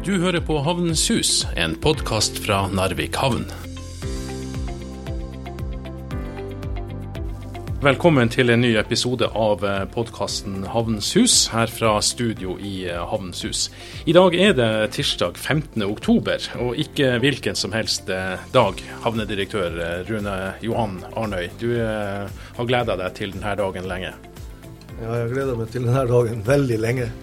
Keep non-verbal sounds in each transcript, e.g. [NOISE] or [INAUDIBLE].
Du hører på Havnens Hus, en podkast fra Narvik havn. Velkommen til en ny episode av podkasten Havnens Hus, her fra studio i Havnens Hus. I dag er det tirsdag 15. oktober, og ikke hvilken som helst dag. Havnedirektør Rune Johan Arnøy, du har gleda deg til denne dagen lenge? Ja, jeg har gleda meg til denne dagen veldig lenge.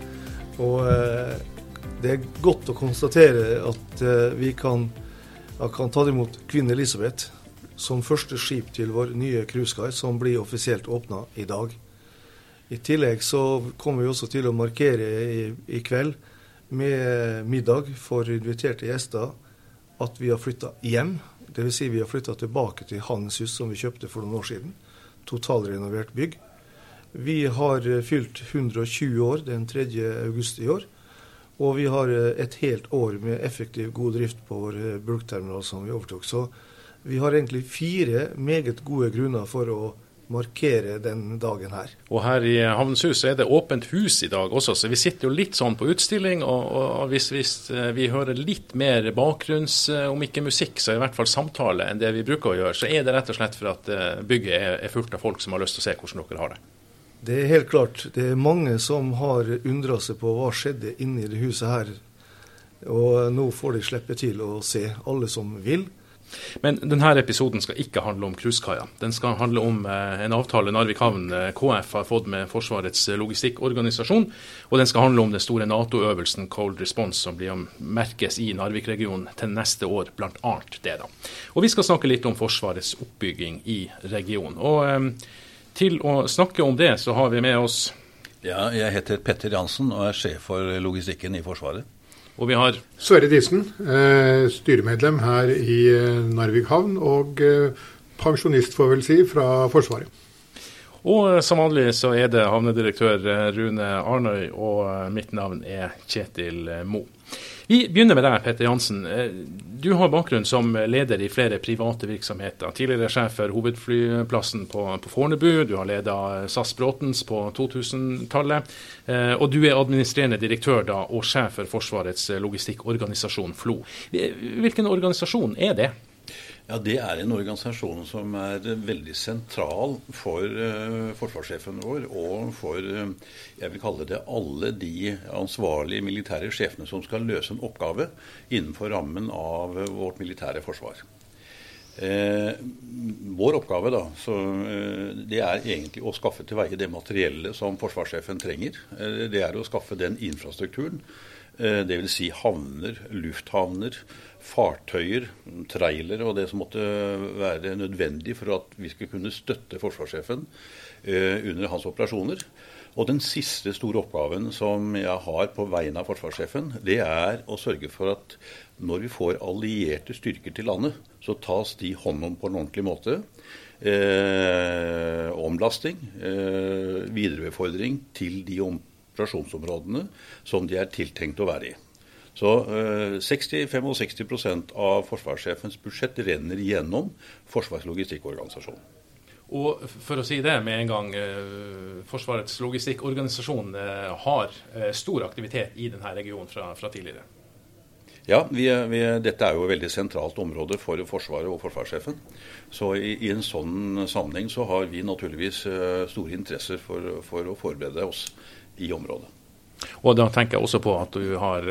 Og eh, det er godt å konstatere at eh, vi kan, kan ta imot kvinne Elisabeth som første skip til vår nye cruiseguide, som blir offisielt åpna i dag. I tillegg så kommer vi også til å markere i, i kveld med middag for inviterte gjester at vi har flytta hjem. Dvs. Si vi har flytta tilbake til Handelshus som vi kjøpte for noen år siden. Totalrenovert bygg. Vi har fylt 120 år den 3. august i år. Og vi har et helt år med effektiv, god drift på vår bulkterminal som vi overtok. Så vi har egentlig fire meget gode grunner for å markere den dagen her. Og her i Havnshus er det åpent hus i dag også, så vi sitter jo litt sånn på utstilling. Og, og hvis, hvis, vi hører litt mer bakgrunns, om ikke musikk, så i hvert fall samtale enn det vi bruker å gjøre, så er det rett og slett for at bygget er fullt av folk som har lyst til å se hvordan dere har det. Det er helt klart. Det er mange som har undra seg på hva skjedde inni det huset her. Og nå får de slippe til å se, alle som vil. Men denne episoden skal ikke handle om cruisekaia. Den skal handle om eh, en avtale Narvik havn eh, KF har fått med Forsvarets logistikkorganisasjon. Og den skal handle om den store Nato-øvelsen Cold Response som blir merkes i Narvik-regionen til neste år, bl.a. det. da. Og vi skal snakke litt om Forsvarets oppbygging i regionen. Og eh, til å snakke om det, så har vi med oss Ja, jeg heter Petter Jansen og er sjef for logistikken i Forsvaret. Og vi har Sverre Disen, styremedlem her i Narvik havn, og pensjonist, får vel si, fra Forsvaret. Og som vanlig så er det havnedirektør Rune Arnøy, og mitt navn er Kjetil Mo. Vi begynner med deg, Petter Jansen. Du har bakgrunn som leder i flere private virksomheter. Tidligere sjef for hovedflyplassen på, på Fornebu. Du har leda SAS Bråtens på 2000-tallet. Og du er administrerende direktør da, og sjef for Forsvarets logistikkorganisasjon FLO. Hvilken organisasjon er det? Ja, Det er en organisasjon som er veldig sentral for uh, forsvarssjefen vår og for uh, jeg vil kalle det alle de ansvarlige militære sjefene som skal løse en oppgave innenfor rammen av vårt militære forsvar. vår oppgave da, så, det er egentlig å skaffe til veie det materiellet som forsvarssjefen trenger. det er å skaffe den infrastrukturen, dvs. Si havner, lufthavner, fartøyer, trailere og det som måtte være nødvendig for at vi skulle kunne støtte forsvarssjefen eh, under hans operasjoner. Og den siste store oppgaven som jeg har på vegne av forsvarssjefen, det er å sørge for at når vi får allierte styrker til landet, så tas de hånd om på en ordentlig måte. Eh, omlasting, eh, viderebefordring til de operasjonsområdene som de er tiltenkt å være i. Så eh, 60-65 av forsvarssjefens budsjett renner gjennom Forsvarets logistikkorganisasjon. Og for å si det med en gang, Forsvarets logistikkorganisasjon har stor aktivitet i denne regionen fra, fra tidligere? Ja, vi, vi, dette er jo et veldig sentralt område for Forsvaret og forsvarssjefen. Så i, i en sånn sammenheng så har vi naturligvis store interesser for, for å forberede oss i området. Og da tenker jeg også på at du har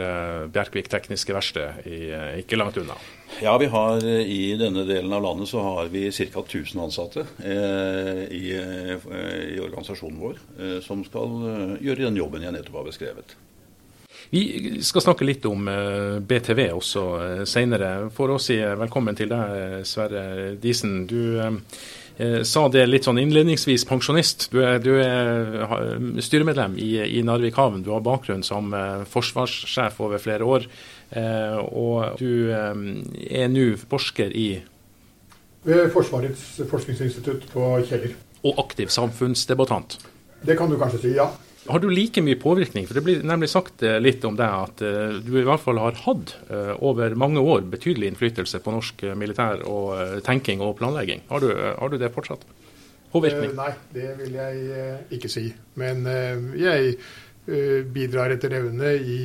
Bjerkvik tekniske verksted ikke langt unna. Ja, vi har i denne delen av landet så har vi ca. 1000 ansatte eh, i, i, organisasjonen vår eh, som skal gjøre den jobben jeg nettopp har beskrevet. Vi skal snakke litt om BTV også senere. For å si velkommen til deg, Sverre Disen. Du eh, sa det litt sånn innledningsvis, pensjonist. Du er, du er styremedlem i, i, Narvik havn. Du har bakgrunn som eh, forsvarssjef over flere år. Eh, og du er nå forsker i Ved Forsvarets forskningsinstitutt på Kjeller. Og aktiv samfunnsdebattant. Det kan du kanskje si, ja. Har du like mye påvirkning? For Det blir nemlig sagt litt om deg at du i hvert fall har hatt over mange år betydelig innflytelse på norsk militær og tenking og planlegging. Har du, har du det fortsatt? Påvirkning? nei, det vil jeg ikke si. Men jeg bidrar etter evne i,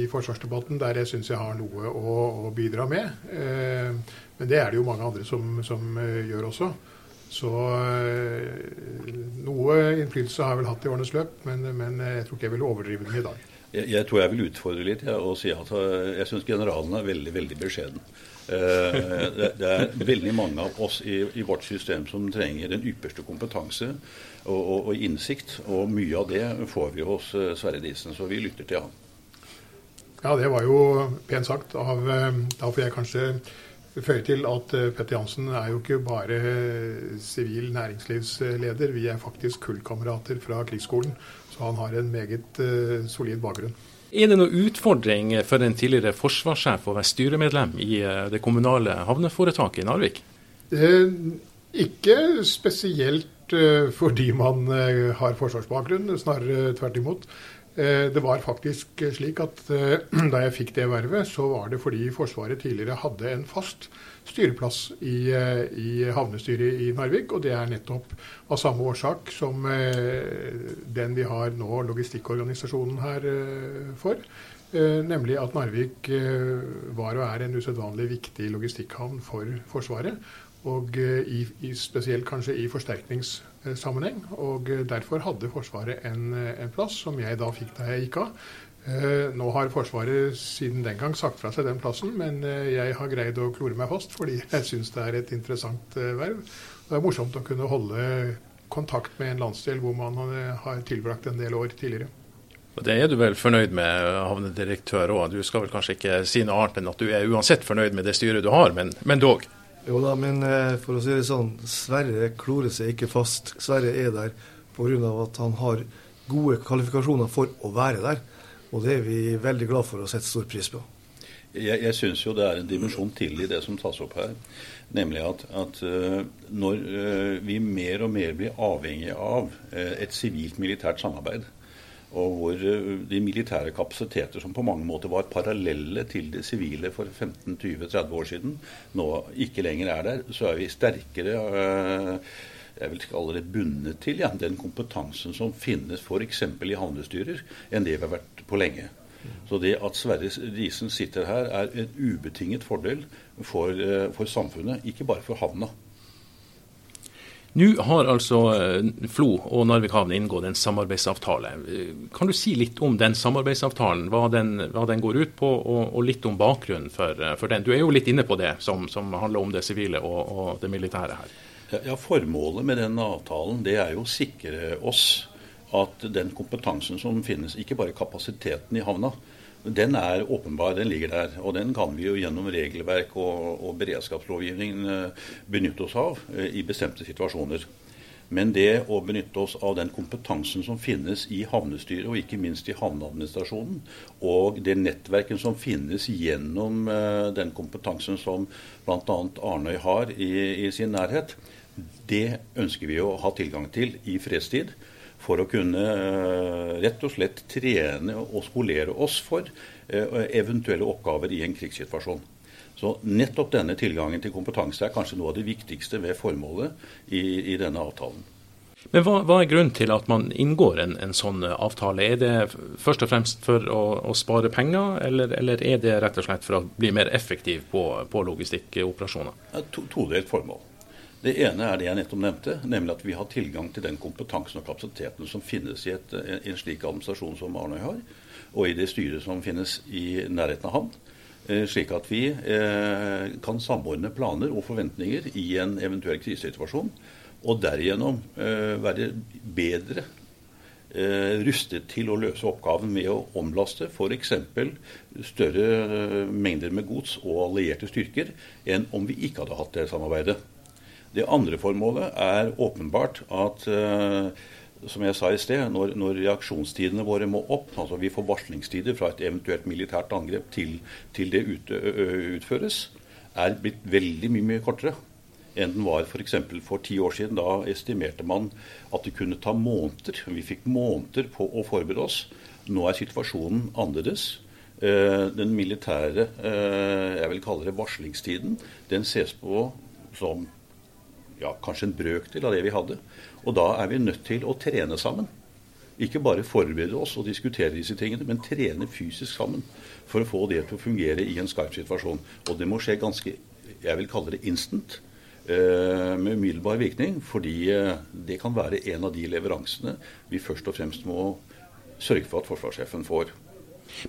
i, forsvarsdebatten der jeg syns jeg har noe å, å bidra med. Men det er det jo mange andre som, som gjør også. Så noe innflytelse har jeg vel hatt i årenes løp, men, men jeg tror ikke jeg vil overdrive den i dag. Jeg, jeg, tror jeg vil utfordre litt ja, og si at jeg syns generalen er veldig veldig beskjeden. Eh, det, det, er veldig mange av oss i, i, vårt system som trenger den ypperste kompetanse og, og, og, innsikt. Og mye av det får vi hos eh, Sverre Disen, så vi lytter til han. Ja, det var jo pent sagt. Av, eh, får jeg kanskje føye til at Petter Jansen er jo ikke bare sivil næringslivsleder. Vi er faktisk kullkamerater fra krigsskolen, så han har en meget solid bakgrunn. Er det noen utfordring for en tidligere forsvarssjef å være styremedlem i eh, det kommunale havneforetaket i Narvik? Eh, ikke spesielt eh, fordi man eh, har forsvarsbakgrunn, snarere tvert imot. Eh, det var faktisk slik at eh, [CLEARS THROAT] da jeg fikk det vervet, så var det fordi Forsvaret tidligere hadde en fast styreplass i, eh, i, havnestyret i Narvik. Og det er nettopp av samme årsak som eh, den vi har nå logistikkorganisasjonen her eh, for. Nemlig at Narvik var og er en usedvanlig viktig logistikkhavn for Forsvaret. Og i, i, spesielt kanskje i forsterkningssammenheng. Og derfor hadde Forsvaret en, en plass som jeg da fikk da jeg gikk av. Eh, nå har Forsvaret siden den gang sagt fra seg den plassen, men eh, jeg har greid å klore meg fast fordi jeg syns det er et interessant eh, verv. Det er morsomt å kunne holde kontakt med en landsdel hvor man har tilbrakt en del år tidligere. Og Det er du vel fornøyd med, havnedirektør òg. Du skal vel kanskje ikke si noe annet enn at du er uansett fornøyd med det styret du har, men, men dog? Jo da, men for å si det sånn, Sverre klorer seg ikke fast. Sverre er der pga. at han har gode kvalifikasjoner for å være der. Og det er vi veldig glad for å sette stor pris på. Jeg, jeg syns jo det er en dimensjon til i det som tas opp her. Nemlig at, at uh, når uh, vi mer og mer blir avhengig av et sivilt-militært samarbeid, og hvor de militære kapasiteter som på mange måter var parallelle til det sivile for 15-20-30 år siden, nå ikke lenger er der, så er vi sterkere jeg vil kalle det bundet til ja, den kompetansen som finnes f.eks. i havnestyrer, enn det vi har vært på lenge. Så det at Sverre Risen sitter her, er en ubetinget fordel for, eh, for samfunnet, ikke bare for havna. Nå har altså eh, Flo og Narvik havn inngått en samarbeidsavtale. Kan du si litt om den samarbeidsavtalen, hva den, hva den går ut på, og, og litt om bakgrunnen for, eh, for, den? Du er jo litt inne på det, som, som handler om det sivile og, og det militære her. Ja, Formålet med den avtalen det er jo å sikre oss at den kompetansen som finnes, ikke bare kapasiteten i havna, den er åpenbar, den ligger der. Og den kan vi jo gjennom regelverk og, og beredskapslovgivning eh, benytte oss av eh, i bestemte situasjoner. Men det å benytte oss av den kompetansen som finnes i havnestyret, og ikke minst i havneadministrasjonen, og det nettverket som finnes gjennom uh, den kompetansen som bl.a. Arnøy har i, i, sin nærhet, det ønsker vi å ha tilgang til i fredstid. For å kunne uh, rett og slett trene og skolere oss for uh, eventuelle oppgaver i en krigssituasjon. Så nettopp denne tilgangen til kompetanse er kanskje noe av det viktigste ved formålet i, i denne avtalen. Men hva, hva, er grunnen til at man inngår en, en, sånn avtale? Er det først og fremst for å, å spare penger, eller, eller, er det rett og slett for å bli mer effektiv på, på logistikkoperasjoner? To, todelt formål. Det ene er det jeg nettopp nevnte, nemlig at vi har tilgang til den kompetansen og kapasiteten som finnes i, et, en slik administrasjon som Arnøy har, og i det styret som finnes i nærheten av havn. Eh, slik at vi eh, kan samordne planer og forventninger i en eventuell krisesituasjon. Og derigjennom eh, være bedre rustet til å løse oppgaven med å omlaste f.eks. større mengder med gods og allierte styrker enn om vi ikke hadde hatt det samarbeidet. Det andre formålet er åpenbart at som jeg sa i sted, når, når, reaksjonstidene våre må opp, altså vi får varslingstider fra et eventuelt militært angrep til, til det ut, utføres, er blitt veldig mye, mye kortere enn den var f.eks. For, for ti år siden. Da estimerte man at det kunne ta måneder. Vi fikk måneder på å forberede oss. Nå er situasjonen annerledes. Den militære, jeg vil kalle det varslingstiden, den ses på som ja, kanskje en brøkdel av det vi hadde. Og da er vi nødt til å trene sammen Ikke bare forberede oss og diskutere disse tingene, men trene fysisk sammen for å få det til å fungere i en skarp situasjon. Og det må skje ganske, jeg vil kalle det instant, eh, med umiddelbar virkning. Fordi eh, det kan være en av de leveransene vi først og fremst må sørge for at forsvarssjefen får.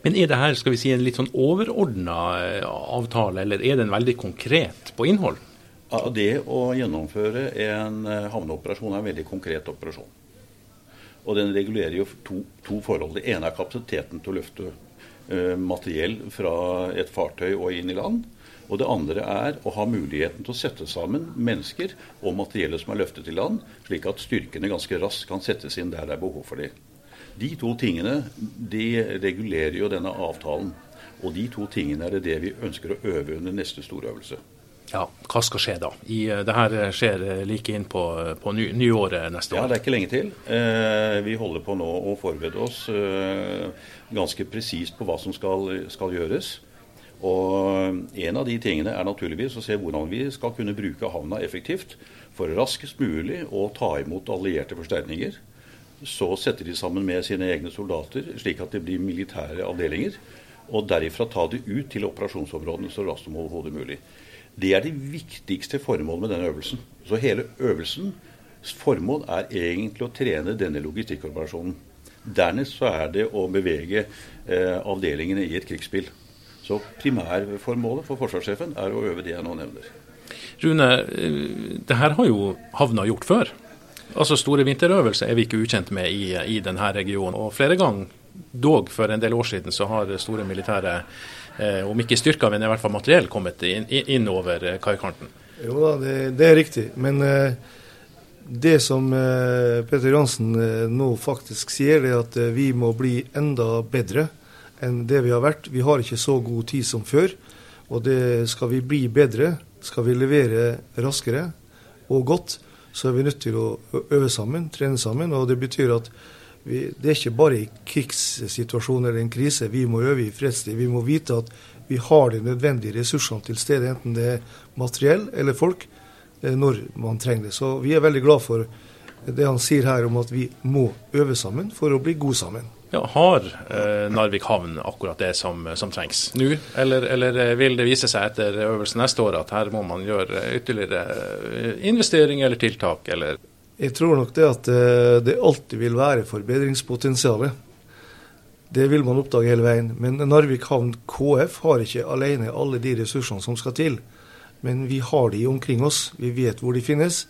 Men er det her skal vi si, en litt sånn overordna eh, avtale, eller er den veldig konkret på innhold? Det å gjennomføre en eh, havneoperasjon er en veldig konkret operasjon. Og den regulerer jo to, to forhold. Det ene er kapasiteten til å løfte uh, materiell fra et fartøy og inn i land. Og det andre er å ha muligheten til å sette sammen mennesker og materiellet som er løftet i land, slik at styrkene ganske raskt kan settes inn der det er behov for dem. De to tingene de regulerer jo denne avtalen. Og de to tingene er det vi ønsker å øve under neste storøvelse. Ja, Hva skal skje da? I, det her skjer like inn på, på ny, nyåret neste år? Ja, Det er ikke lenge til. Eh, vi holder på nå å forberede oss eh, ganske presist på hva som skal, skal, gjøres. Og En av de tingene er naturligvis å se hvordan vi skal kunne bruke havna effektivt for raskest mulig å ta imot allierte forsterkninger. Så setter de sammen med sine egne soldater, slik at det blir militære avdelinger. Og derifra ta det ut til operasjonsområdene så raskt som overhodet mulig. Det er det viktigste formålet med denne øvelsen. Så hele øvelsens formål er egentlig å trene denne logistikkoperasjonen. Dernest så er det å bevege eh, avdelingene i et krigsspill. Så primærformålet for forsvarssjefen er å øve det jeg nå nevner. Rune, eh, det her har jo havna gjort før. Altså Store vinterøvelser er vi ikke ukjent med i, i denne regionen. Og flere ganger, dog for en del år siden, så har store militære, om ikke styrker, men i hvert fall materiell, kommet inn, inn over eh, kaikanten. Jo da, det, det, er riktig. Men eh, det som eh, Peter Jansen eh, nå faktisk sier, er at eh, vi må bli enda bedre enn det vi har vært. Vi har ikke så god tid som før. Og det skal vi bli bedre, skal vi levere raskere og godt, så er vi nødt til å øve sammen, trene sammen. Og det betyr at vi, det er ikke bare i krigssituasjoner eller en krise vi må øve i fredstid. Vi må vite at vi har de nødvendige ressursene til stede, enten det er materiell eller folk, eh, når man trenger det. Så vi er veldig glad for det han sier her om at vi må øve sammen for å bli gode sammen. Ja, har eh, Narvik havn akkurat det som, som trengs nå, eller, eller, eh, vil det vise seg etter øvelsen neste år at her må man gjøre ytterligere investeringer eller tiltak, eller? Jeg tror nok det at eh, det alltid vil være forbedringspotensial. Det vil man oppdage hele veien. Men Narvik havn KF har ikke alene alle de ressursene som skal til. Men vi har de omkring oss, vi vet hvor de finnes.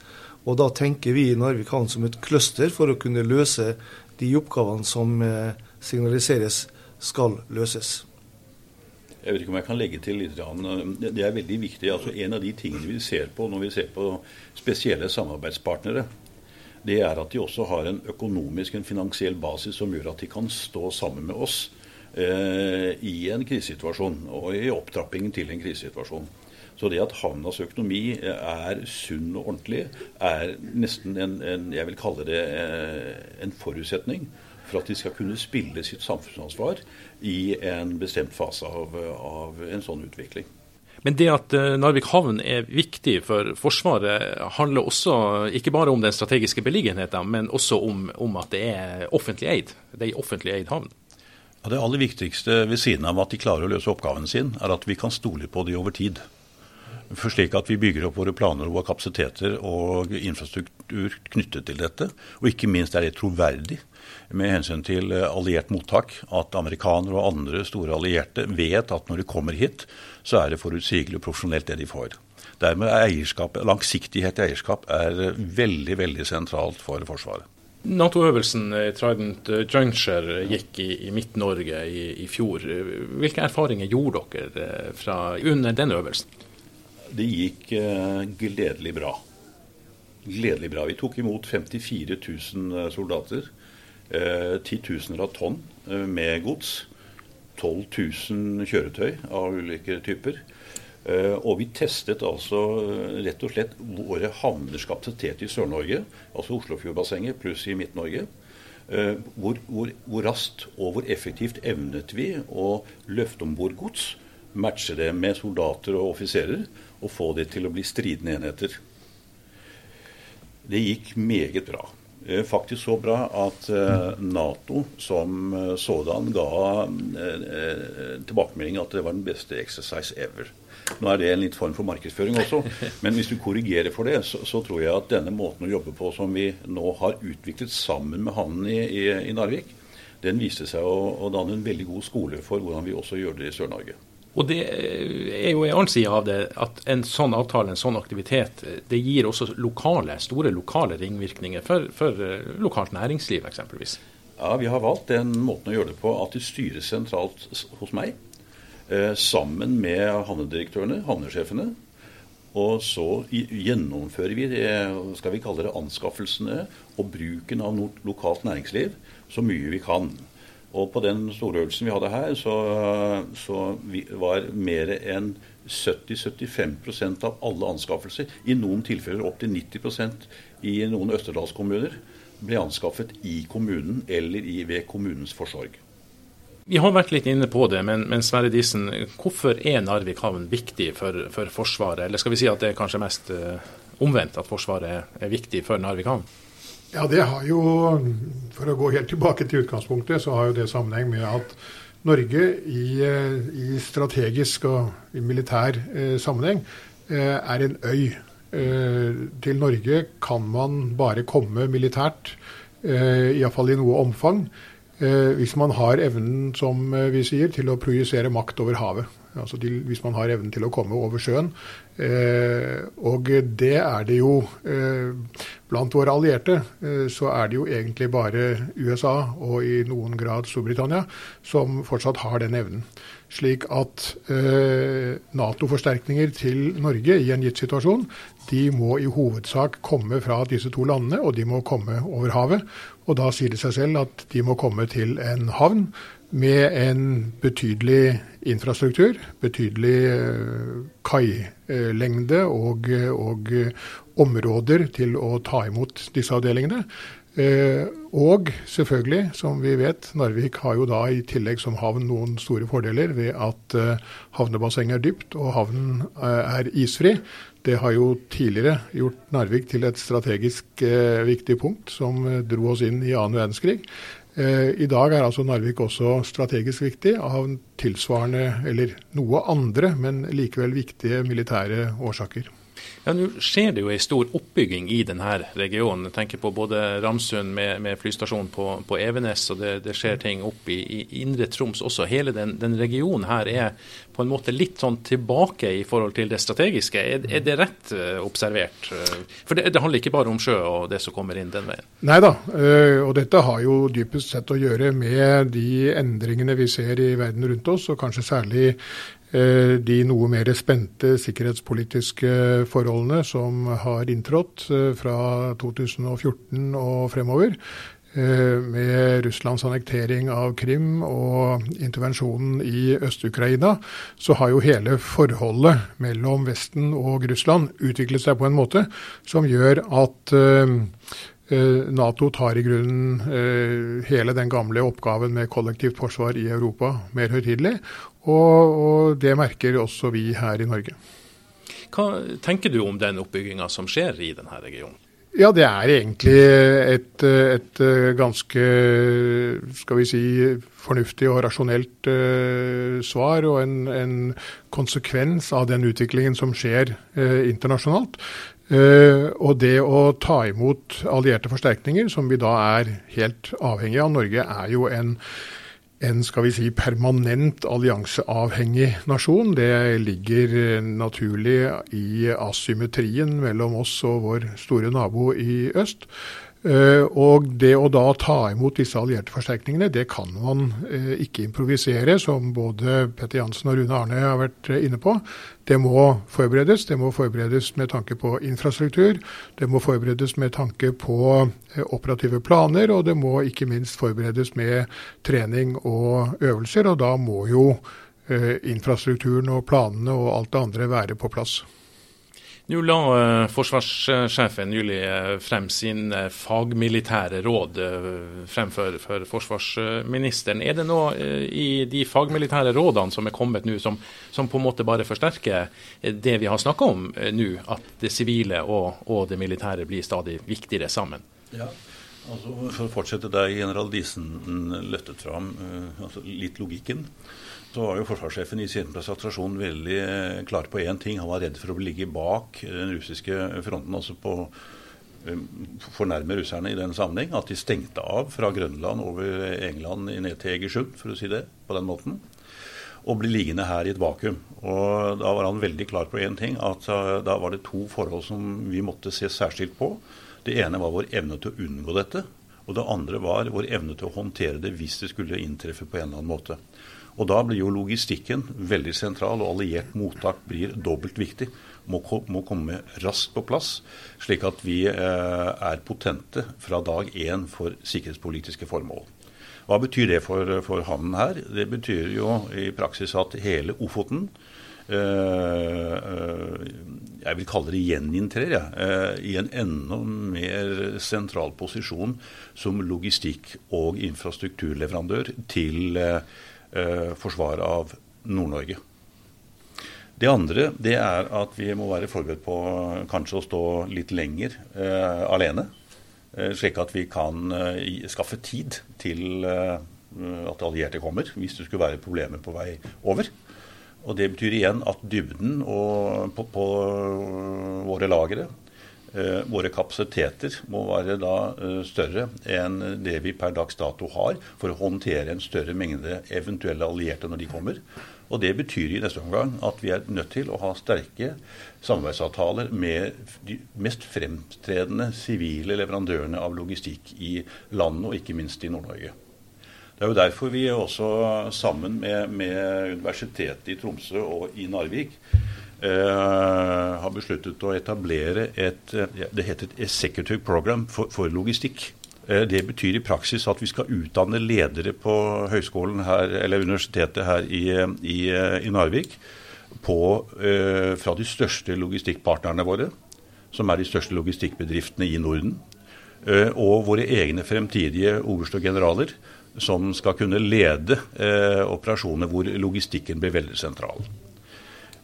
Og da tenker vi i Narvik havn som et cluster for å kunne løse de oppgavene som eh, signaliseres skal løses. Jeg vet ikke om jeg kan legge til litt. Det er veldig viktig. altså En av de tingene vi ser på når vi ser på spesielle samarbeidspartnere, det er at de også har en økonomisk, en finansiell basis som gjør at de kan stå sammen med oss eh, i en krisesituasjon og i opptrappingen til en krisesituasjon. Så det at havnas økonomi er sunn og ordentlig, er nesten en, en jeg vil kalle det eh, en forutsetning for at de skal kunne spille sitt samfunnsansvar i en bestemt fase av, av en sånn utvikling. Men det at eh, Narvik havn er viktig for Forsvaret, handler også ikke bare om den strategiske beliggenheten, men også om, om at det er offentlig eid. Det er en offentlig eid havn. Ja, det aller viktigste ved siden av at de klarer å løse oppgaven sin, er at vi kan stole på de over tid. For slik at vi bygger opp våre planer og våre kapasiteter og infrastruktur knyttet til dette. Og ikke minst er det troverdig med hensyn til eh, alliert mottak. At amerikanere og andre store allierte vet at når de kommer hit, så er det forutsigelig og profesjonelt det de får. Dermed er eierskap, langsiktighet i eierskap er veldig, veldig sentralt for Forsvaret. Nato-øvelsen eh, Trident eh, Juncture gikk i, i Midt-Norge i, i, fjor. Hvilke erfaringer gjorde dere fra, under den øvelsen? Det gikk eh, gledelig bra. Gledelig bra. Vi tok imot 54 000 eh, soldater. Eh, titusener av tonn med gods. 12 000 kjøretøy av ulike typer. Og vi testet altså rett og slett våre havners kapasitet i Sør-Norge, altså Oslofjordbassenget pluss i Midt-Norge. Hvor, hvor, hvor, raskt og hvor effektivt evnet vi å løfte om bord gods, matche det med soldater og offiserer, og få det til å bli stridende enheter. Det gikk meget bra. Eh, faktisk så bra at eh, Nato som eh, sådan ga tilbakemelding at det var den beste exercise ever. Nå er det en litt form for markedsføring også, [LAUGHS] men hvis du korrigerer for det, så, så tror jeg at denne måten å jobbe på som vi nå har utviklet sammen med havnen i, i, i Narvik, den viste seg å, å danne en veldig god skole for hvordan vi også gjør det i Sør-Norge. Og Det er jo en annen side av det, at en sånn avtale, en sånn aktivitet, det gir også lokale, store lokale ringvirkninger for, for eh, lokalt næringsliv eksempelvis. Ja, Vi har valgt den måten å gjøre det på at de styres sentralt hos meg. Eh, sammen med havnedirektørene, havnesjefene. Og så gjennomfører vi det, skal vi kalle det anskaffelsene og bruken av lokalt næringsliv så mye vi kan. Og på den storøvelsen vi hadde her, så, så var mer enn 70-75% av alle anskaffelser, i noen tilfeller opptil 90% i noen østerdalskommuner, ble anskaffet i kommunen eller i, ved kommunens forsorg. Vi har vært litt inne på det, men, men Sverre Disen, hvorfor er Narvik havn viktig for, for, Forsvaret? Eller skal vi si at det er kanskje mest uh, omvendt, at Forsvaret er viktig for Narvik havn? Ja, det har jo, For å gå helt tilbake til utgangspunktet, så har jo det sammenheng med at Norge i, i strategisk og i militær eh, sammenheng eh, er en øy. Eh, til Norge kan man bare komme militært, eh, iallfall i noe omfang, eh, hvis man har evnen, som eh, vi sier, til å projisere makt over havet. Altså de, hvis man har evnen til å komme over sjøen. Eh, og det er det jo eh, blant våre allierte. Eh, så er det jo egentlig bare USA og i noen grad Storbritannia som fortsatt har den evnen. Slik at eh, Nato-forsterkninger til Norge i en gitt situasjon, de må i hovedsak komme fra disse to landene, og de må komme over havet. Og da sier det seg selv at de må komme til en havn med en betydelig infrastruktur, betydelig eh, kailengde og, og, områder til å ta imot disse avdelingene. Eh, og selvfølgelig, som vi vet, Narvik har jo da i tillegg som havn noen store fordeler ved at eh, havnebassenget er dypt og havnen er isfri. Det har jo tidligere gjort Narvik til et strategisk viktig punkt som dro oss inn i annen verdenskrig. Eh, I dag er altså Narvik også strategisk viktig av tilsvarende, eller noe andre, men likevel viktige militære årsaker. Ja, Nå skjer det jo en stor oppbygging i denne regionen. Jeg tenker på både Ramsund med, med flystasjon på, på, Evenes, og det, det, skjer ting opp i, i Indre Troms også. Hele den, den, regionen her er på en måte litt sånn tilbake i forhold til det strategiske. Er, er det rett uh, observert? For det, det, handler ikke bare om sjø og det som kommer inn den veien? Nei da, uh, og dette har jo dypest sett å gjøre med de endringene vi ser i verden rundt oss, og kanskje særlig Eh, de noe mer spente sikkerhetspolitiske forholdene som har inntrådt eh, fra 2014 og fremover. Eh, med Russlands annektering av Krim og intervensjonen i Øst-Ukraina, så har jo hele forholdet mellom Vesten og Russland utviklet seg på en måte som gjør at Nato tar i grunnen hele den gamle oppgaven med kollektivt forsvar i Europa mer høytidelig, og, og det merker også vi her i Norge. Hva tenker du om den oppbygginga som skjer i denne regionen? Ja, det er egentlig et, et, ganske skal vi si, fornuftig og rasjonelt uh, svar, og en, en, konsekvens av den utviklingen som skjer uh, internasjonalt. Uh, og det å ta imot allierte forsterkninger, som vi da er helt avhengig av Norge, er jo en en skal vi si, permanent allianseavhengig nasjon. Det ligger naturlig i asymmetrien mellom oss og vår store nabo i øst. Eh, og det å da ta imot disse allierte forsterkningene, det kan man eh, ikke improvisere, som både Petter Jansen og Rune Arne har vært eh, inne på. Det må forberedes. Det må forberedes med tanke på infrastruktur. Det må forberedes med tanke på operative planer, og det må ikke minst forberedes med trening og øvelser. Og da må jo infrastrukturen og planene og alt det andre være på plass. Nå la uh, forsvarssjefen nylig uh, frem sin uh, fagmilitære råd fremfor for, for, forsvarsministeren. Er det noe i de fagmilitære rådene som er kommet nå, som, som, på en måte bare forsterker det vi har snakka om nå, at det sivile og, og, det militære blir stadig viktigere sammen? Ja. Altså, for å fortsette der general Diesen løttet fram altså litt logikken, så var jo forsvarssjefen i sin presentasjon veldig uh, klar på én ting. Han var redd for å ligge bak den russiske fronten, altså på å fornærme russerne i den sammenheng. At de stengte av fra Grønland over England ned til Egersund, for å si det på den måten. Og bli liggende her i et vakuum. Og da var han veldig klar på én ting, at da var det to forhold som vi måtte se særskilt på. Det ene var vår evne til å unngå dette. Og det andre var vår evne til å håndtere det hvis det skulle inntreffe på en eller annen måte. Og da blir jo logistikken veldig sentral, og alliert mottak blir dobbelt viktig. Må, må komme raskt på plass, slik at vi eh, er potente fra dag én for sikkerhetspolitiske formål. Hva betyr det for, for havnen her? Det betyr jo i praksis at hele Ofoten Eh, eh, jeg vil kalle det gjeninntrer, i en enda mer sentral posisjon som logistikk- og infrastrukturleverandør til forsvaret av Nord-Norge. Det andre det er at vi må være forberedt på kanskje å stå litt lenger eh, alene. Eh, slik at vi kan eh, skaffe tid til at allierte kommer, hvis det skulle være problemer på vei over. Og Det betyr igjen at dybden på, på, våre lagre, eh, våre kapasiteter, må være da eh, større enn det vi per dags dato har for å håndtere en større mengde eventuelle allierte når de kommer. Og Det betyr i neste omgang at vi er nødt til å ha sterke samarbeidsavtaler med de mest fremtredende sivile leverandørene av logistikk i landet, og ikke minst i Nord-Norge. Det er jo derfor vi også sammen med, med Universitetet i Tromsø og i Narvik eh, har besluttet å etablere et det heter et executive program for, for logistikk. Eh, det betyr i praksis at vi skal utdanne ledere på høyskolen her, eller universitetet her i, i, i Narvik på, eh, fra de største logistikkpartnerne våre, som er de største logistikkbedriftene i Norden. Eh, og våre egne fremtidige oberst og generaler som skal kunne lede eh, operasjoner hvor logistikken blir veldig sentral.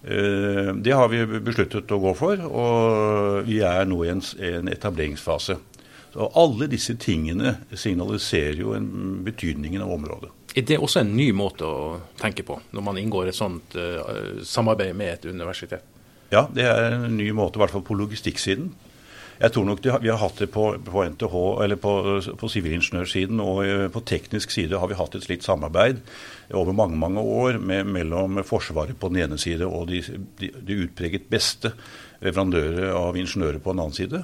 Eh, det har vi besluttet å gå for, og vi er nå i en, en etableringsfase. Så Alle disse tingene signaliserer jo en betydningen av området. Er det også en ny måte å tenke på, når man inngår et sånt uh, samarbeid med et universitet? Ja, det er en ny måte, i hvert fall på logistikksiden. Jeg tror nok de, vi har hatt det på, på NTH, eller på, på sivilingeniørsiden og eh, på teknisk side har vi hatt et slikt samarbeid over mange mange år med, mellom Forsvaret på den ene side og de, de, de utpreget beste leverandører av ingeniører på den annen side.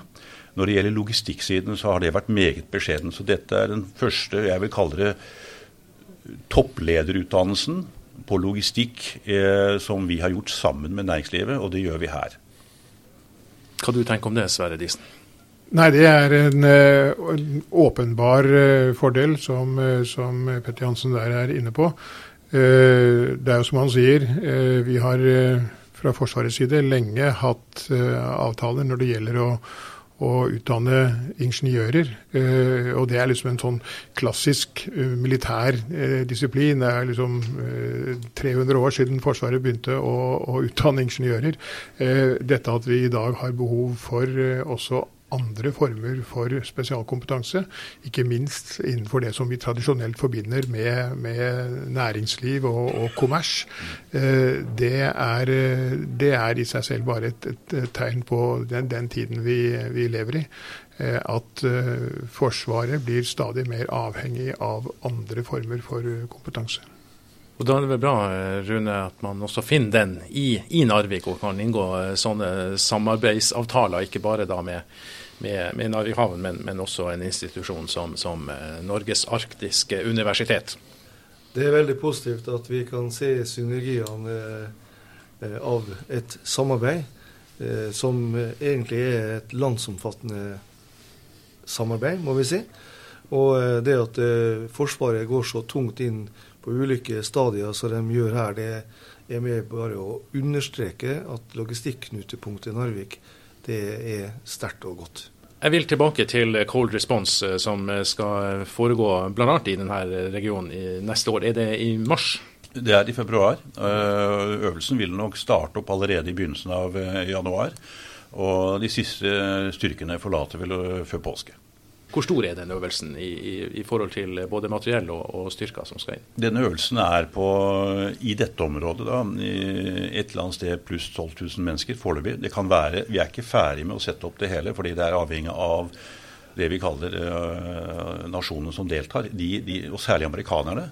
Når det gjelder logistikksiden, så har det vært meget beskjeden. Så dette er den første, jeg vil kalle det topplederutdannelsen på logistikk eh, som vi har gjort sammen med næringslivet, og det gjør vi her. Hva du tenker om det, Sverre Disen? Nei, Det er en, eh, en åpenbar uh, fordel, som, uh, som, Petter Jansen der er inne på. Det er jo som han sier, vi har fra Forsvarets side lenge hatt avtaler når det gjelder å, å utdanne ingeniører. Eh, og det er liksom en sånn klassisk militær disiplin. Det er liksom uh, 300 år siden Forsvaret begynte å, å utdanne ingeniører. dette at vi i dag har behov for også andre former for spesialkompetanse. Ikke minst innenfor det som vi tradisjonelt forbinder med, med næringsliv og, og kommers. Eh, det, er, det, er, i seg selv bare et, et tegn på den, den tiden vi, vi, lever i. Eh, at eh, Forsvaret blir stadig mer avhengig av andre former for kompetanse. Og Da er det vel bra Rune, at man også finner den i, i Narvik og kan inngå sånne samarbeidsavtaler, ikke bare da med med, med Narvikhavn, men, men, også en institusjon som, som eh, Norges arktiske universitet. Det er veldig positivt at vi kan se synergiene eh, av et samarbeid eh, som egentlig er et landsomfattende samarbeid, må vi si. Og det at Forsvaret går så tungt inn på ulike stadier som de gjør her, det er med bare å understreke at logistikknutepunktet Narvik det er sterkt og godt. Jeg vil tilbake til Cold Response, eh, som skal foregå bl.a. i denne regionen i neste år. Er det i mars? Det er i februar. Eh, øvelsen vil nok starte opp allerede i begynnelsen av eh, januar. Og de siste styrkene forlater vel før påske. Hvor stor er den øvelsen i, i, i forhold til både materiell og, og, styrker som skal inn? Denne øvelsen er på, i dette området da, et eller annet sted pluss 12 000 mennesker foreløpig. Vi er ikke ferdig med å sette opp det hele, fordi det er avhengig av det vi kaller uh, nasjonene som deltar, de, de, og særlig amerikanerne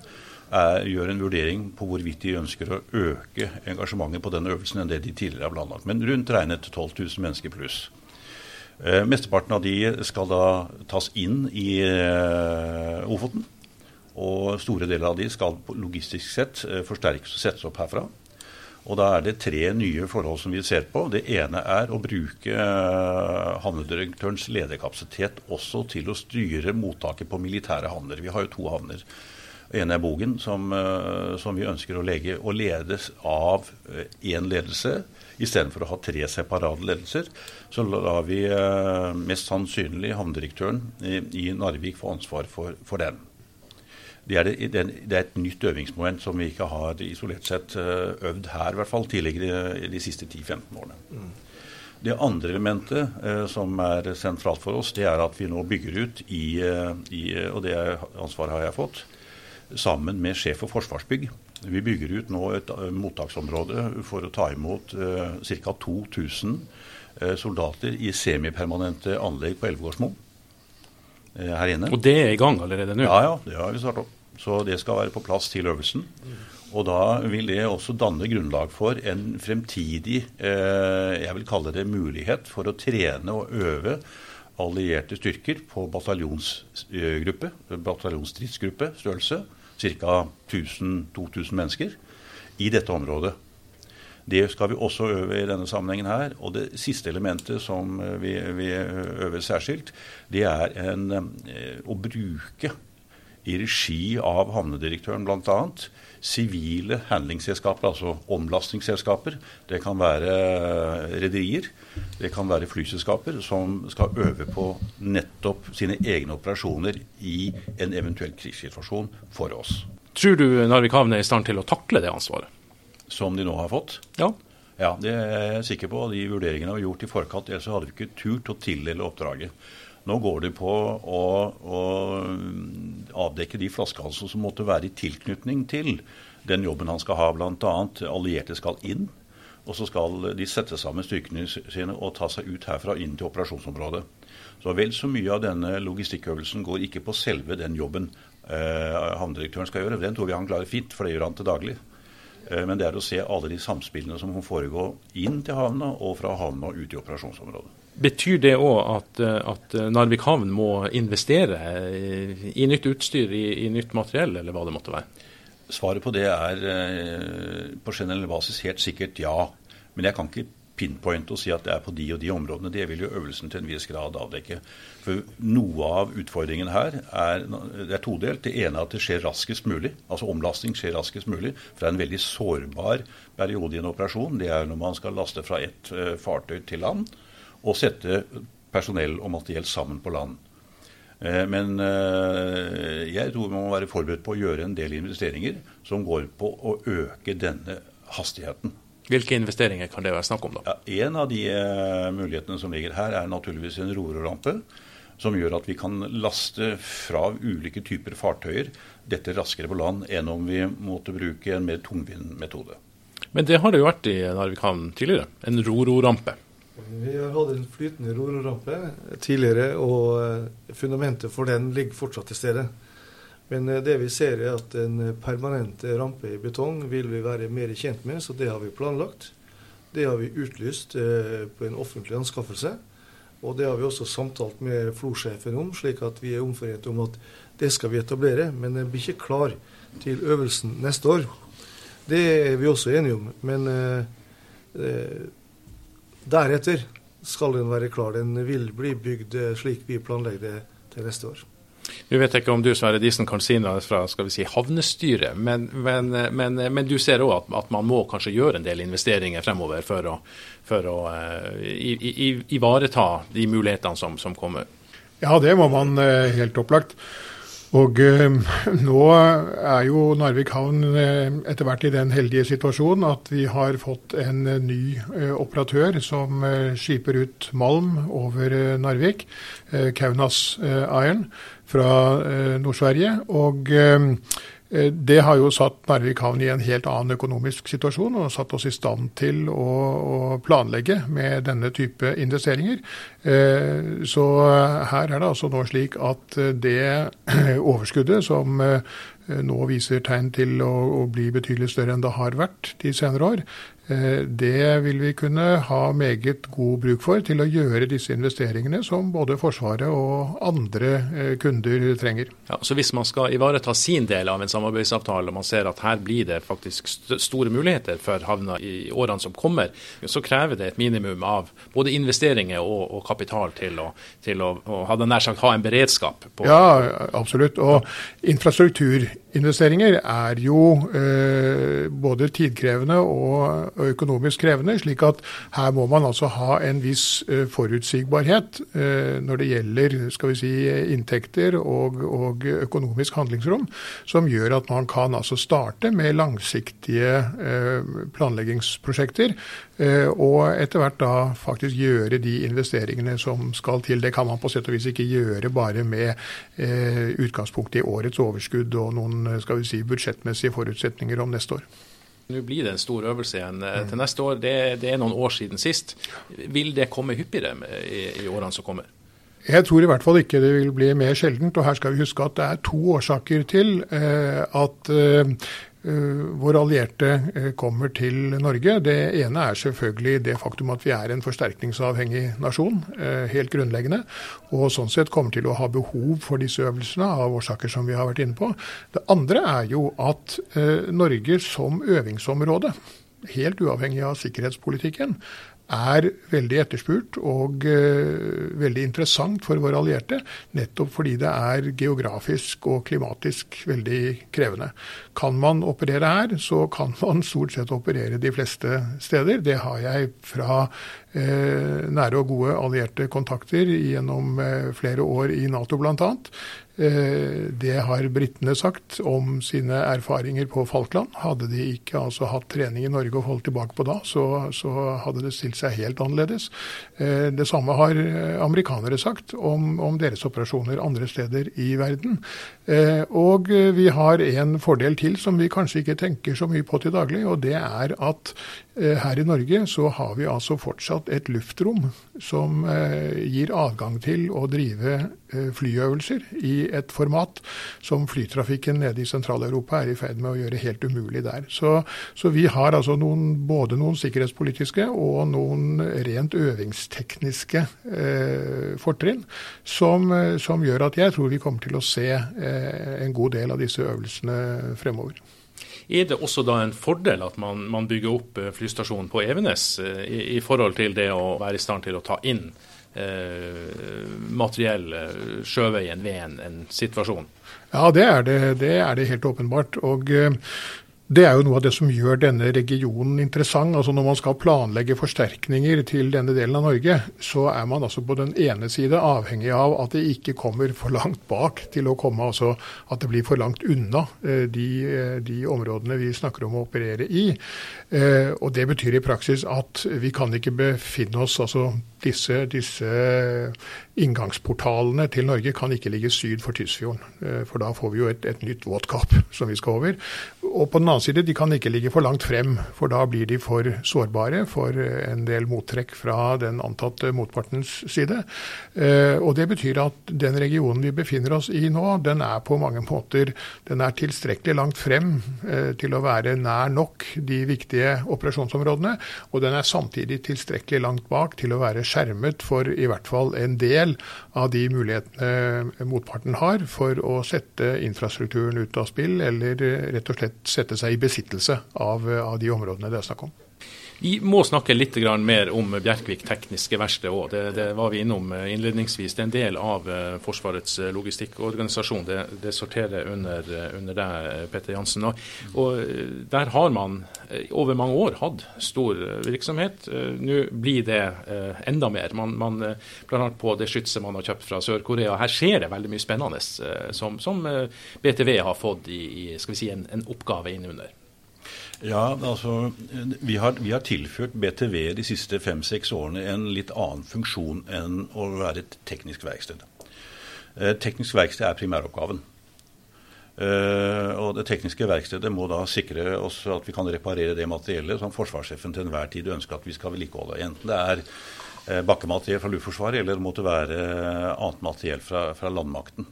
er, gjør en vurdering på hvorvidt de ønsker å øke engasjementet på den øvelsen enn det de tidligere har planlagt. Men rundt regnet 12 000 mennesker pluss. Eh, mesteparten av de skal da tas inn i eh, Ofoten. Og store deler av de skal logistisk sett eh, forsterkes og settes opp herfra. Og da er det tre nye forhold som vi ser på. Det ene er å bruke eh, havnedirektørens lederkapasitet også til å styre mottaket på militære havner. Vi har jo to havner. En er Bogen, som, eh, som vi ønsker å, legge, å ledes av én eh, ledelse. Istedenfor å ha tre separate ledelser, så lar vi mest sannsynlig havnedirektøren i, i Narvik få ansvar for, for den. Det er, det, det er, et nytt øvingsmoment som vi ikke har isolert sett eh, øvd her, i hvert fall tidligere de siste 10-15 årene. Mm. Det andre elementet eh, som er sentralt for oss, det er at vi nå bygger ut i, eh, i og det ansvaret har jeg fått, sammen med sjef for Forsvarsbygg. Vi bygger ut nå et uh, mottaksområde for å ta imot eh, ca. 2000 eh, soldater i semipermanente anlegg på Elvegårdsmo her inne. Og det er i gang allerede nå? Ja, ja. Det har vi startet opp. Så det skal være på plass til øvelsen. Og da vil det også danne grunnlag for en fremtidig eh, jeg vil kalle det mulighet for å trene og øve allierte styrker på bataljonsgruppe, bataljonsstridsgruppe størrelse, ca. 1000-2000 mennesker, i dette området. Det skal vi også øve i denne sammenhengen her. Og det siste elementet som vi, vi øver særskilt, det er en, eh, å bruke i regi av havnedirektøren bl.a. sivile handlingsselskaper, altså omlastningsselskaper. Det kan være rederier, det kan være flyselskaper som skal øve på nettopp sine egne operasjoner i en eventuell krigssituasjon for oss. Tror du Narvik havn er i stand til å takle det ansvaret? Som de nå har fått? Ja. Ja, Det er jeg sikker på. De vurderingene vi har gjort i forkant, ellers hadde vi ikke turt å tildele oppdraget. Nå går det på å, å avdekke de flaskehalsene som måtte være i tilknytning til den jobben han skal ha. Bl.a. allierte skal inn. Og så skal de sette sammen styrkene sine og ta seg ut herfra inn til operasjonsområdet. Så vel så mye av denne logistikkøvelsen går ikke på selve den jobben eh, havnedirektøren skal gjøre. Den tror vi han klarer fint, for det gjør han til daglig. Eh, men det er å se alle de samspillene som må foregå inn til havna og fra havna ut i operasjonsområdet. Betyr det òg at, eh, at, Narvik havn må investere i nytt utstyr, i, i, nytt materiell, eller hva det måtte være? Svaret på det er eh, på generell basis helt sikkert ja. Men jeg kan ikke pinpointe og si at det er på de og de områdene. Det vil jo øvelsen til en viss grad avdekke. For Noe av utfordringen her er, det er todelt. Det ene er at det skjer raskest mulig. Altså omlasting skjer raskest mulig. For det er en veldig sårbar periode i en operasjon. Det er når man skal laste fra et uh, fartøy til land og sette personell og materiell sammen på land. Eh, men eh, jeg tror man må være forberedt på å gjøre en del investeringer som går på å øke denne hastigheten. Hvilke investeringer kan det være snakk om? da? Ja, en av de uh, mulighetene som ligger her, er naturligvis en rororampe. Som gjør at vi kan laste fra ulike typer fartøyer dette raskere på land enn om vi måtte bruke en mer tungvint metode. Men det har det jo vært i Narvik havn tidligere. En rororampe. Vi har hatt en flytende rororampe tidligere, og eh, fundamentet for den ligger fortsatt til stede. Men eh, det vi ser er at en permanent rampe i betong vil vi være mer kjent med, så det har vi planlagt. Det har vi utlyst eh, på en offentlig anskaffelse. Og det har vi også samtalt med FLO-sjefen om, slik at vi er omforent om at det skal vi etablere. Men den blir ikke klar til øvelsen neste år. Det er vi også enige om. Men eh, Deretter skal den være klar. Den vil bli bygd eh, slik vi planlegger det til neste år. Nå vet jeg ikke om du Sverre Disen kan si noe fra skal vi si, havnestyret, men, men, men, men du ser òg at, at, man må kanskje gjøre en del investeringer fremover for å, for å i, i, ivareta de mulighetene som, som, kommer? Ja, det må man helt opplagt. Og eh, [LAUGHS] nå er jo Narvik havn eh, etter hvert i den heldige situasjonen at vi har fått en eh, ny eh, operatør som eh, skiper ut malm over eh, Narvik, Kaunas Iron fra Nord-Sverige. Og det har jo satt Narvik havn i en helt annen økonomisk situasjon, og satt oss i stand til å, å planlegge med denne type investeringer. Eh, så her er det altså nå slik at det [CLEARS THROAT] overskuddet som eh, nå viser tegn til å, å bli betydelig større enn det har vært de senere år, Eh, det vil vi kunne ha meget god bruk for til å gjøre disse investeringene som både Forsvaret og andre eh, kunder trenger. Ja, så Hvis man skal ivareta sin del av en samarbeidsavtale, og man ser at her blir det faktisk store muligheter for havna i årene som kommer, så krever det et minimum av både investeringer og, og kapital til å, til å, å nær sagt, ha en beredskap. på. Ja, absolutt. Og infrastrukturinvesteringer er jo eh, både tidkrevende og og økonomisk krevende. slik at her må man altså ha en viss eh, forutsigbarhet eh, når det gjelder skal vi si, inntekter og, og økonomisk handlingsrom, som gjør at man kan altså starte med langsiktige eh, planleggingsprosjekter. Og etter hvert da faktisk gjøre de investeringene som skal til. Det kan man på sett og vis ikke gjøre bare med utgangspunkt i årets overskudd og noen skal vi si, budsjettmessige forutsetninger om neste år. Nå blir det en stor øvelse igjen mm. til neste år. Det, det, er noen år siden sist. Vil det komme hyppigere i, i årene som kommer? Jeg tror i hvert fall ikke det vil bli mer sjeldent. og Her skal vi huske at det er to årsaker til eh, at eh, Eh, våre allierte eh, kommer til Norge. Det ene er selvfølgelig det faktum at vi er en forsterkningsavhengig nasjon, eh, helt grunnleggende. Og sånn sett kommer til å ha behov for disse øvelsene av årsaker som vi har vært inne på. Det andre er jo at Norge som øvingsområde, helt uavhengig av sikkerhetspolitikken, er veldig etterspurt og uh, veldig interessant for våre allierte. Nettopp fordi det er geografisk og klimatisk veldig krevende. Kan man operere her, så kan [LAUGHS] man stort sett operere de fleste steder. Det har jeg fra uh, nære og gode allierte kontakter gjennom uh, flere år i Nato bl.a. Eh, det har britene sagt om sine erfaringer på Falkland. Hadde de ikke altså hatt trening i Norge og holdt tilbake på da, så, så hadde det stilt seg helt annerledes. Eh, det samme har eh, amerikanere sagt om, om deres operasjoner andre steder i verden. Og vi har en fordel til som vi kanskje ikke tenker så mye på til daglig, og det er at her i Norge så har vi altså fortsatt et luftrom som gir adgang til å drive Eh, flyøvelser i et format som flytrafikken nede i Sentral-Europa er i ferd med å gjøre helt umulig der. Så, så vi har altså noen, både noen sikkerhetspolitiske og noen rent øvingstekniske eh, fortrinn som, eh, som, gjør at jeg tror vi kommer til å se eh, en god del av disse øvelsene fremover. Er det også da en fordel at man, man bygger opp eh, flystasjonen på Evenes i, i, forhold til det å være i stand til å ta inn Eh, materiell eh, sjøveien ved en, en, situasjon? Ja, det er det, det er det, helt åpenbart. Og eh, det er jo noe av det som gjør denne regionen interessant. Altså Når man skal planlegge forsterkninger til denne delen av Norge, så er man altså på den ene side avhengig av at det ikke kommer for langt bak til å komme, altså at det blir for langt unna de, de områdene vi snakker om å operere i. Og Det betyr i praksis at vi kan ikke befinne oss altså disse, disse, inngangsportalene til Norge kan ikke ligge syd for Tysfjorden. Eh, for da får vi jo et, et nytt våtkapp som vi skal over. Og på den annen side, de kan ikke ligge for langt frem, for da blir de for sårbare for en del mottrekk fra den antatte motpartens side. Eh, og det betyr at den regionen vi befinner oss i nå, den er på mange måter den er tilstrekkelig langt frem eh, til å være nær nok de viktige operasjonsområdene, og den er samtidig tilstrekkelig langt bak til å være skjermet for i hvert fall en del av de mulighetene motparten har for å sette infrastrukturen ut av spill, eller rett og slett sette seg i besittelse av, av de områdene det er snakk om. Vi må snakke litt mer om Bjerkvik tekniske verksted òg. Det, det, var vi innom eh, innledningsvis. Det er en del av eh, Forsvarets eh, logistikkorganisasjon. Det, det sorterer under, under deg, Petter Jansen. Og, og, Der har man over mange år hatt stor virksomhet. Nå blir det enda mer. Man, man Bl.a. på det skytset man har kjøpt fra Sør-Korea. Her skjer det veldig mye spennende som, som BTV har fått i, i si, en, en oppgave innunder. Ja, altså vi har, vi har tilført BTV de siste fem-seks årene en litt annen funksjon enn å være et teknisk verksted. Eh, teknisk verksted er primæroppgaven. Uh, og Det tekniske verkstedet må da sikre oss at vi kan reparere det materiellet som forsvarssjefen til enhver tid ønsker at vi skal vedlikeholde. Enten det er uh, bakkemateriell fra Luftforsvaret eller det måtte være annet materiell fra, fra landmakten.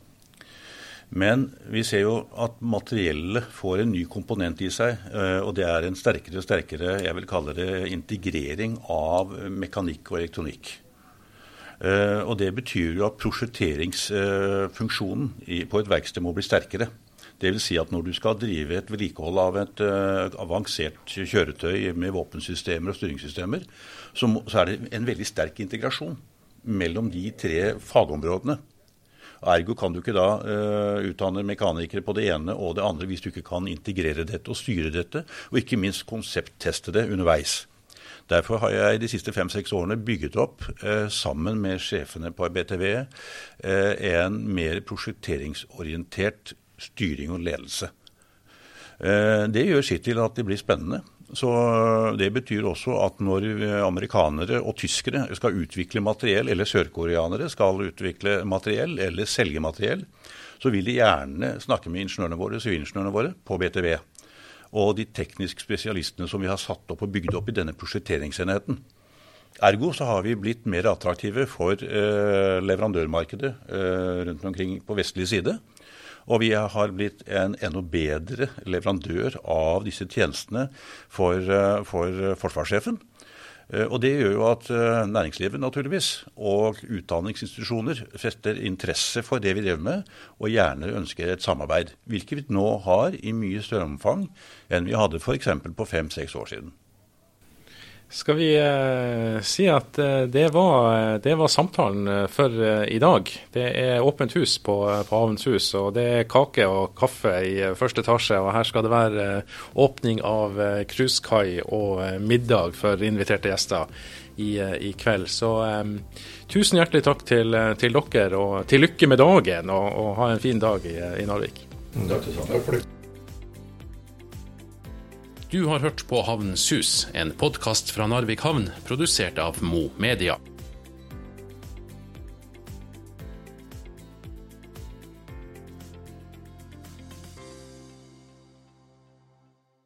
Men vi ser jo at materiellet får en ny komponent i seg. Eh, og det er en sterkere og sterkere jeg vil kalle det, integrering av mekanikk og elektronikk. Eh, og Det betyr jo at prosjekteringsfunksjonen på et verksted må bli sterkere. Dvs. Si at når du skal drive et vedlikehold av et avansert kjøretøy med våpensystemer og styringssystemer, så er det en veldig sterk integrasjon mellom de tre fagområdene. Ergo kan du ikke da uh, utdanne mekanikere på det ene og det andre hvis du ikke kan integrere dette og styre dette, og ikke minst konseptteste det underveis. Derfor har jeg de siste fem-seks årene bygget opp, eh, sammen med sjefene på BTV, eh, en mer prosjekteringsorientert styring og ledelse. Eh, det gjør sitt til at det blir spennende. Så Det betyr også at når amerikanere og tyskere skal utvikle materiell, eller sørkoreanere skal utvikle materiell eller selge materiell, så vil de gjerne snakke med ingeniørene våre, sivilingeniørene våre på BTV. Og de tekniske spesialistene som vi har satt opp og bygd opp i denne prosjekteringsenheten. Ergo så har vi blitt mer attraktive for eh, leverandørmarkedet eh, rundt omkring på vestlig side. Og vi har blitt en enda bedre leverandør av disse tjenestene for, eh, for forsvarssjefen. Eh, og Det gjør jo at eh, næringslivet naturligvis, og utdanningsinstitusjoner fester interesse for det vi driver med, og gjerne ønsker et samarbeid. Hvilket vi nå har i mye større omfang enn vi hadde f.eks. på fem-seks år siden. Skal vi eh, si at eh, det, var, det, var, samtalen eh, for eh, i dag. Det er åpent hus på, på Havens hus, og det er kake og kaffe i eh, første etasje. Og her skal det være eh, åpning av cruisekai og middag for inviterte gjester i, i kveld. Så tusen hjertelig takk til, til, dere, og til lykke med dagen, og, og ha en fin dag i, i Narvik. Takk til sammen. Du har hørt på Havnens hus, en podkast fra Narvik havn, produsert av Mo Media.